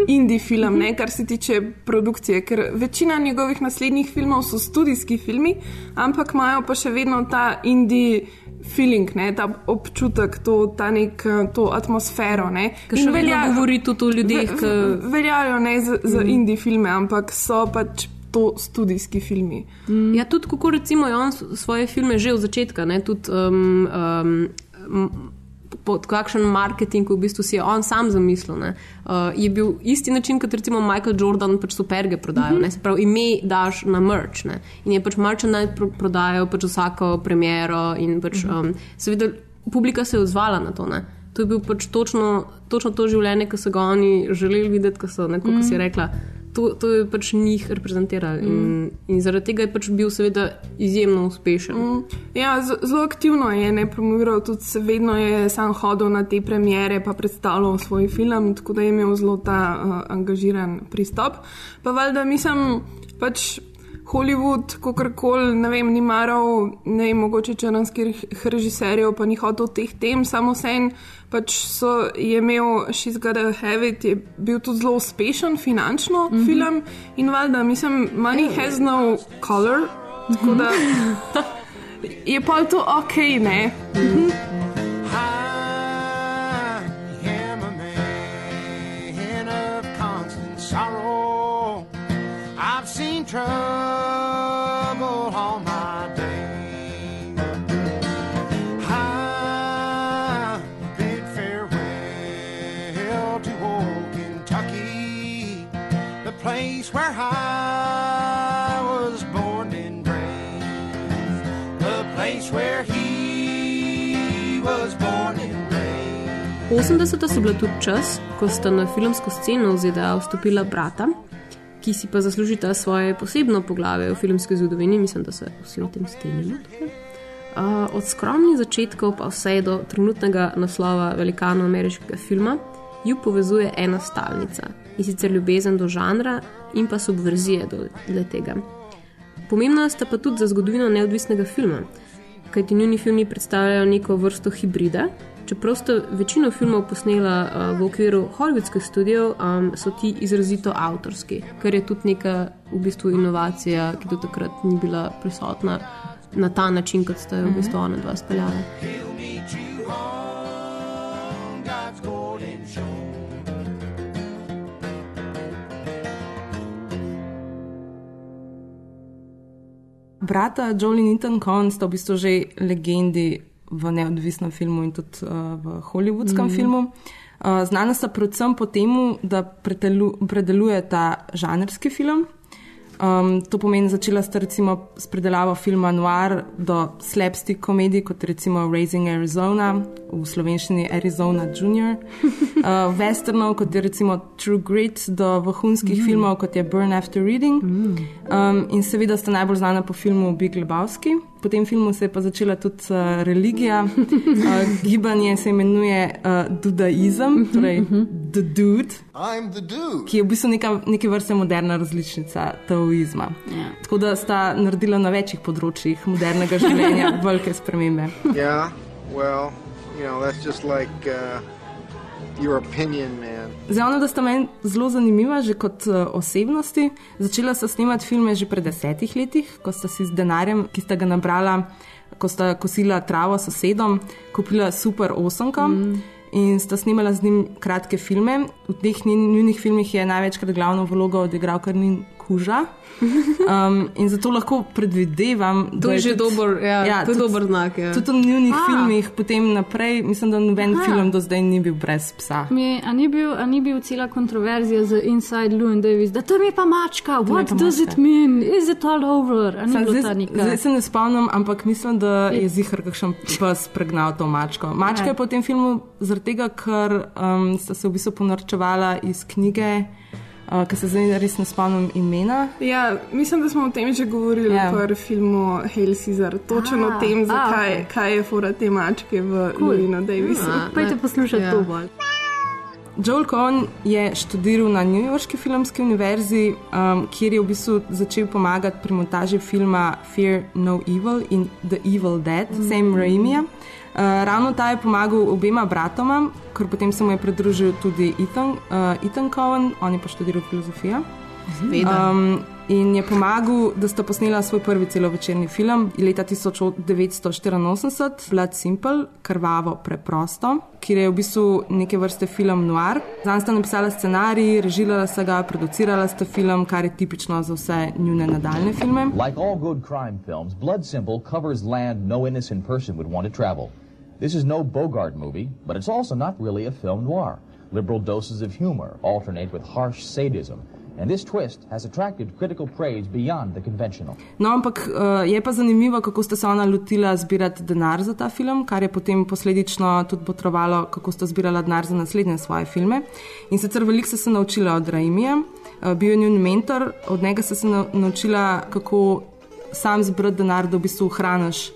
F: indie film, ne, kar se tiče produkcije, ker večina njegovih naslednjih filmov so studijski filmi, ampak imajo pa še vedno ta indie feeling, ne, ta občutek, to, ta nek, to atmosfero. Ne.
C: Ker še vedno govori tudi o ljudeh, ki-
F: ve- veljajo ne za, za
C: Mhm.
F: indie filme, ampak so pač to studijski filmi.
C: Mm. Ja, tudi kako recimo je on svoje filme že od začetka, ne, tudi um, um, pod kakšen marketing v bistvu si je on sam zamislil. Ne. Uh, je bil isti način kot recimo Michael Jordan, pač superge prodajo,
B: Mhm.
C: mm -hmm. se pravi ime daš na merch. Ne. In je pač merchandise pro prodajal pač vsako premiero in pač
B: Mhm.
C: um, seveda publika se je odzvala na to. Ne. To je bil pač točno, točno to življenje, ki so ga oni želeli videti, ko so, ne, kot mm. si
B: Mhm.
C: rekla, to, to je pač njih reprezentiralo. Mm. In, in zaradi tega je pač bil seveda izjemno uspešen. Mm.
F: Ja, zelo aktivno je ne promoviral, tudi vedno je sam hodil na te premjere, pa predstavljal svoj film, tako da je imel zelo ta uh, angažiran pristop. Pa valjda mislim, pač. Hollywood, kako koli, ne vem, ni maral, ne vem, mogoče črnskih režiserjev, pa ni hotel teh tem, samo sen, pač so, je imel She's Got a Habit, je bil tudi zelo uspešen finančno mm -hmm. film in valjda, mislim, money has no color, tako da je pa to ok, ne. Mm -hmm.
K: trouble I was born and raised, the place where he was born and raised.
C: 80. so bila tudi čas, ko sta na filmsko sceno v ZDA vstopila brata, ki si pa zaslužita svoje posebno poglavje v filmski zgodovini, mislim, da se vsi o tem strinjamo. Uh, od skromnih začetkov pa vse do trenutnega naslova velikano ameriškega filma ju povezuje ena stalnica in sicer ljubezen do žanra in pa subverzije do tega. Pomembna sta pa tudi za zgodovino neodvisnega filma, kajti njuni filmi predstavljajo neko vrsto hibrida, čeprav sta večino filmov posnela uh, v okviru hollywoodskih studijev, um, so ti izrazito avtorski, kar je tudi neka v bistvu inovacija, ki do takrat ni bila prisotna na ta način, kot sta jo v bistvu ona dva speljala.
A: Brata Jolene in Ethan Cohn sta v bistvu že legendi v neodvisnem filmu in tudi uh, v hollywoodskem mm -hmm. filmu. Uh, znana sta predvsem po tem, da predeluje ta žanrski film. Um, to pomeni, začela sta recimo s predelavo filma Noir do slapstick komedij, kot recimo Raising Arizona, v slovenščini Arizona Junior, uh, westernov, kot je recimo True Grit, do vrhunskih mm. filmov, kot je Burn After Reading. Mm. Um, in seveda sta najbolj znana po filmu Big Lebowski. Po tem filmu se je pa začela tudi uh, religija, uh, gibanje se imenuje uh, Dudaizem, torej The Dude,
K: dude.
A: ki je v bistvu neka, neke vrste moderna različnica taoizma. Yeah. Tako da sta naredila na večjih področjih modernega življenja velike spremembe.
K: Yeah, well, you know, that's just like. Uh...
A: Zdaj, ono, da sta meni zelo zanimiva, že kot uh, osebnosti. Začela sta snemati filme že pred desetih letih, ko sta si z denarjem, ki sta ga nabrala, ko sta kosila travo s sosedom, kupila super osemko. Mm. In sta snimala z njim kratke filme. V teh njihovih filmih je največkrat glavno vlogo odigral Karnin Kuža. Um, in zato lahko predvidevam,
C: da je to že dober, ja, ja, to je dober znak. Ja.
A: Tudi v njihovih filmih, potem naprej, mislim, da noben Aha. film do zdaj ni bil brez psa.
B: Mi, a, ni bil, a ni bil cela kontroverzija z Inside Llewyn Davis, da to je pa mačka, what pa does mačka. it mean, is it all over?
A: Zdaj, zdaj se ne spomnim, ampak mislim, da je zihar kakšen pes pregnal to mačko. Mačka ja. je po tem filmu zaradi tega, ker um, sta se v bistvu ponorčevala iz knjige uh, ki se zdaj res ne spomnim imena.
F: Ja, mislim, da smo o tem že govorili yeah. Ja. v filmu Hail Caesar, točno o tem, zakaj okay. kaj je fora te mačke v Luna cool. Davisu.
B: Pojdite poslušati yeah. to bolj.
A: Joel Cohn je študiral na New Yorkski filmski univerzi, um, kjer je v bistvu začel pomagati pri montaži filma Fear No Evil in The Evil Dead, mm -hmm. Sam Raimi. Uh, ravno ta je pomagal obema bratoma, ker potem se mu je pridružil tudi Ethan, uh, Ethan Cohen, on je pa študiral filozofijo. Um, in je pomagal, da sta posnela svoj prvi celovečerni film leta 1984, Blood Simple, krvavo preprosto, ki je v bistvu neke vrste film noir. Zanj sta napisala scenarij, režirala sta ga, producirala sta film, kar je tipično za vse njune nadaljne filme.
W: Like all good crime films, Blood Simple covers land no innocent person would want to travel. This is no Bogart movie, but it's also not really a film noir. Liberal doses of humor alternate with harsh sadism and this twist has attracted critical praise beyond the conventional.
A: No, ampak uh, je pa zanimivo, kako sta se ona lotila zbirati denar za ta film, kar je potem posledično tudi potrovalo, kako sta zbirala denar za naslednje svoje filme. In sicer veliko se je naučila od Raimija, uh, bil je njen mentor, od njega se je naučila, kako sam zbrati denar, da v bistvu ohraniš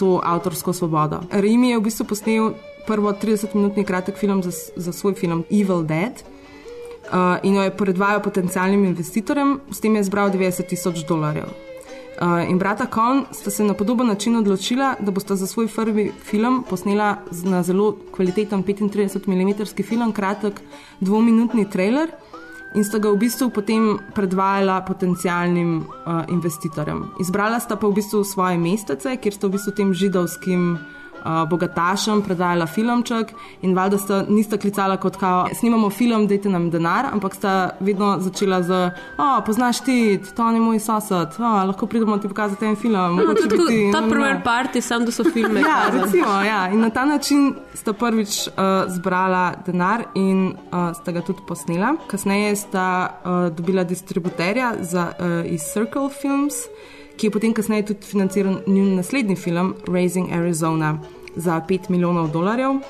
A: to avtorsko svobodo. Raimi je v bistvu posnel prvo 30-minutni kratek film za, za svoj film Evil Dead uh, in jo je predvajal potencijalnim investitorjem, s tem je zbral 90 tisoč dolarjev. Uh, in brata Kon sta se na podoben način odločila, da bosta za svoj prvi film posnela na zelo kvaliteten 35 mm film, kratek dvominutni trailer in sta ga v bistvu potem predvajala potencijalnim uh, investitorjem. Izbrala sta pa v bistvu svoje mestece, kjer sta v bistvu tem židovskim uh, bogatašem predajala filmček in valjda sta nista klicala kot kao, snimamo film, dajte nam denar, ampak sta vedno začela z, o, poznaš ti, to ni moj sosed, o, lahko pridemo ti pokazati en film.
C: No, tudi
A: ti,
C: ta
A: no,
C: prvi parti, sam da so filme.
A: Ja, recimo, ja. In na ta način sta prvič uh, zbrala denar in uh, sta ga tudi posnela. Kasneje sta uh, dobila distributerja za, uh, iz Circle Films, ki je potem kasneje tudi financiral njun naslednji film Raising Arizona za 5 milijonov dolarjev. Uh,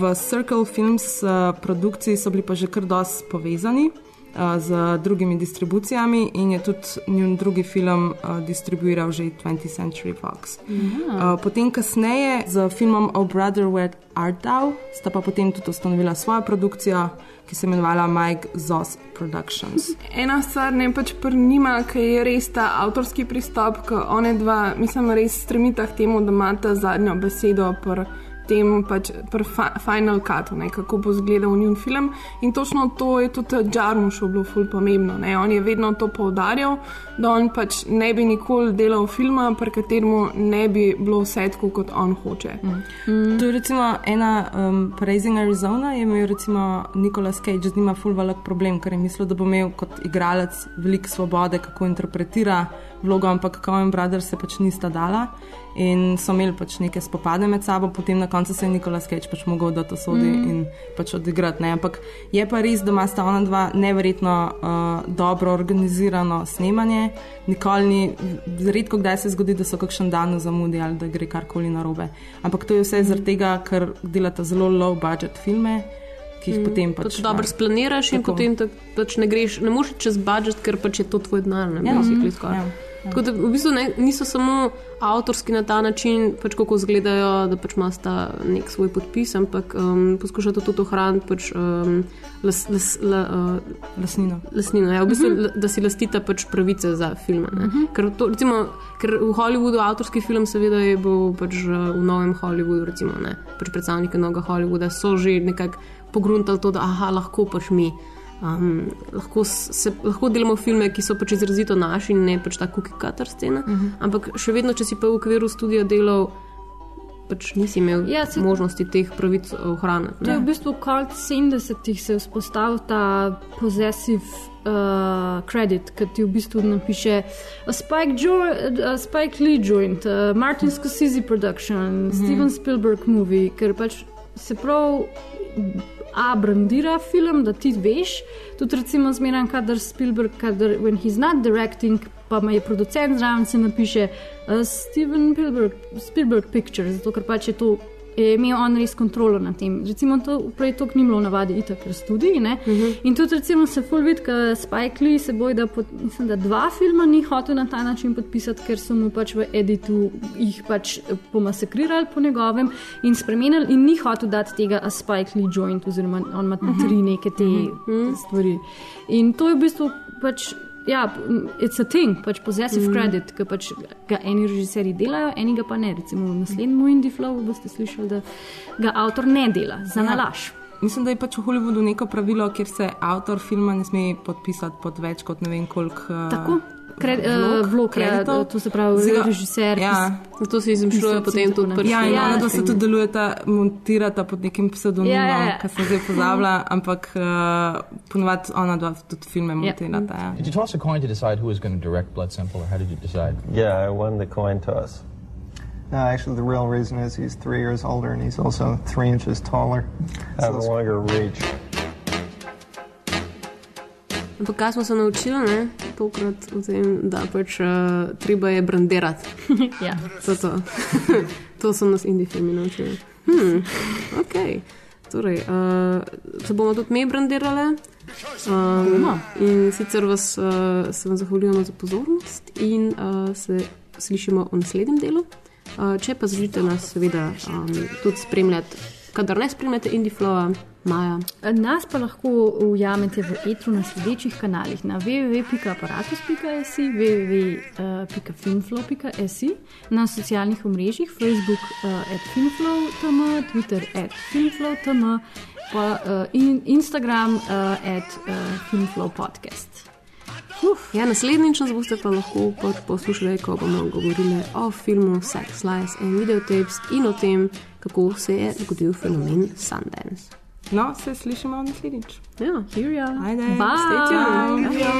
A: v Circle Films uh, produkciji so bili pa že kar dosti povezani z drugimi distribucijami in je tudi njun drugi film uh, distribuiral že 20th Century Fox.
B: Ja.
A: Uh, potem kasneje z filmom O Brother Where Art Thou sta pa potem tudi ustanovila svojo produkcijo, ki se imenovala Mike Zoss Productions.
F: Ena stvar ne pač pri njima, ki je res ta avtorski pristop, ki one dva, mislim, res stremita k temu, da imata zadnjo besedo pri tem pač Final Cutu, kako bo izgledal njun film. In točno to je tudi Džarmušu bilo ful pomembno. Ne. On je vedno to poudarjal, da on pač ne bi nikoli delal filma, pri katerem ne bi bilo vse tako, kot on hoče.
A: Mm. To je recimo ena um, Raising Arizona, je imel recimo Nicolas Cage z njima ful velik problem, ker je mislil, da bo imel kot igralec veliko svobode, kako interpretira vlogo, ampak Coen Brothers se pač nista dala. In so imeli pač neke spopade med sabo, potem na koncu se je Nikolaus Cage pač mogel da to sodi mm. in pač odigrati. Ne? Ampak je pa res, da ima sta ona dva neverjetno uh, dobro organizirano snemanje. Nikoli ni, redko kdaj se zgodi, da so kakšen dan zamudi ali da gre karkoli narobe. Ampak to je vse zaradi tega, ker delata zelo low budget filme. Ki jih mm. potem pač.
C: To dobro splaniraš in
A: Tako.
C: potem tak, pač ne greš, ne moreš čez budžet, ker pač je to tvoj denar. Ne,
A: Ja.
C: basically
A: Mhm.
C: skoraj.
A: Ja.
C: Tako da v bistvu ne, niso samo avtorski na ta način, pač kako izgledajo, da pač imaš ta nek svoj podpis, ampak um, poskušajo tudi ohraniti pač, um, las, las, la, uh,
A: lasnino.
C: lasnino ja, v bistvu,
A: Mhm.
C: uh -huh. Da si lastita pač pravice za filme. Uh -huh. ker, to, recimo, ker v Hollywoodu avtorski film, seveda, je bil pač uh, v novem Hollywoodu, recimo, ne, pač predstavniki novega Hollywooda so že nekako pogruntali to, da aha, lahko pač mi. Um, lahko, se, lahko delamo filme, ki so pač izrazito naši in ne pač ta cutter scena. Uh -huh. Ampak še vedno, če si pa v okviru studia delal, pač nisi imel
B: Ja, saj-
C: možnosti teh pravic ohraniti.
B: To je v bistvu konec 70-ih se je vzpostavil ta possessive uh, credit, ki ti v bistvu napiše Spike, jo a Spike Lee joint, uh, Martin Scorsese production,
A: Mhm.
B: Steven Spielberg movie, ker pač se prav. A brandira film, da ti veš, tudi recimo zmeraj, kadar Spielberg, kadar when he's not directing, pa ima je producent zraven, se napiše uh, Steven Spielberg, Spielberg Pictures, zato ker pač je to. Je imel on res kontrolo nad tem. Recimo, to prej to ni bilo navadi, itak v študiji. Uh -huh. In tudi, recimo, se full vidi, da Spike Lee se boji, da, pod, mislim, da dva filma ni hotel na ta način podpisati, ker so mu pač v editu jih pač pomasakrirali po njegovem in spremenili, in ni hotel dati tega a Spike Lee joint, oziroma on ima uh -huh. tri neke te uh -huh. stvari. In to je v bistvu pač. Ja, it's a thing, pač possessive mm. credit, ki pač ga eni režiserji delajo, eni ga pa ne. Recimo v naslednjem Indie Flow boste slišali, da ga avtor ne dela, za
A: Ja.
B: nalaž.
A: Mislim, da je pač v Hollywoodu neko pravilo, kjer se avtor filma ne sme podpisati pod več kot ne vem koliko. Uh,
B: Tako? Kred, uh, vlog, ja,
A: kreditov.
B: to se pravi,
A: Zdaj,
B: režiser.
A: Ja.
C: To se izmišljuje potem tudi pač.
A: Ja, in
B: Ja,
A: ona
B: ja.
A: se tudi delujeta, montirata pod nekim pseudonimom,
B: Ja, ja, ja.
A: ki sem zdaj pozabila, ampak uh, ponovadi ona dva tudi filme montirata. Ja.
W: Did you toss a coin to decide who was going to direct Blood Simple, or how did you decide?
X: Yeah, I won the coin toss.
V: No, actually, the real reason is he's three years older and he's also three inches taller.
X: I have a longer reach.
C: Ampak kaj smo se naučili, ne? tokrat v tem, da pač uh, treba je brandirati.
B: ja.
C: to, to. to so nas indie filmi naučili. Hmm, ok. Torej, uh, se bomo tudi mi brandirali. Um, in sicer vas, uh, se vam zahvaljujemo za pozornost in uh, se slišimo v naslednjem delu. Uh, če pa želite nas, seveda, um, tudi spremljati, kadar ne spremljate Indiflowa, Maja.
B: Nas pa lahko ujamete v etru na sledečih kanalih na www.aparatus.si, www.filmflow.si, na socialnih omrežjih Facebook uh, at filmflow.tm, Twitter at filmflow.tm, pa uh, in Instagram uh, at uh, filmflowpodcast.
C: Uf, ja, naslednjič nas boste pa lahko poslušali, ko bomo govorili o filmu Sex, Lies and Videotapes in o tem, kako se je zgodil fenomen Sundance.
A: No, se slišimo naslednjič.
C: Ja,
B: here you are.
A: Ajde,
B: Bye.
A: stay tuned.
B: Bye.
A: Adijo.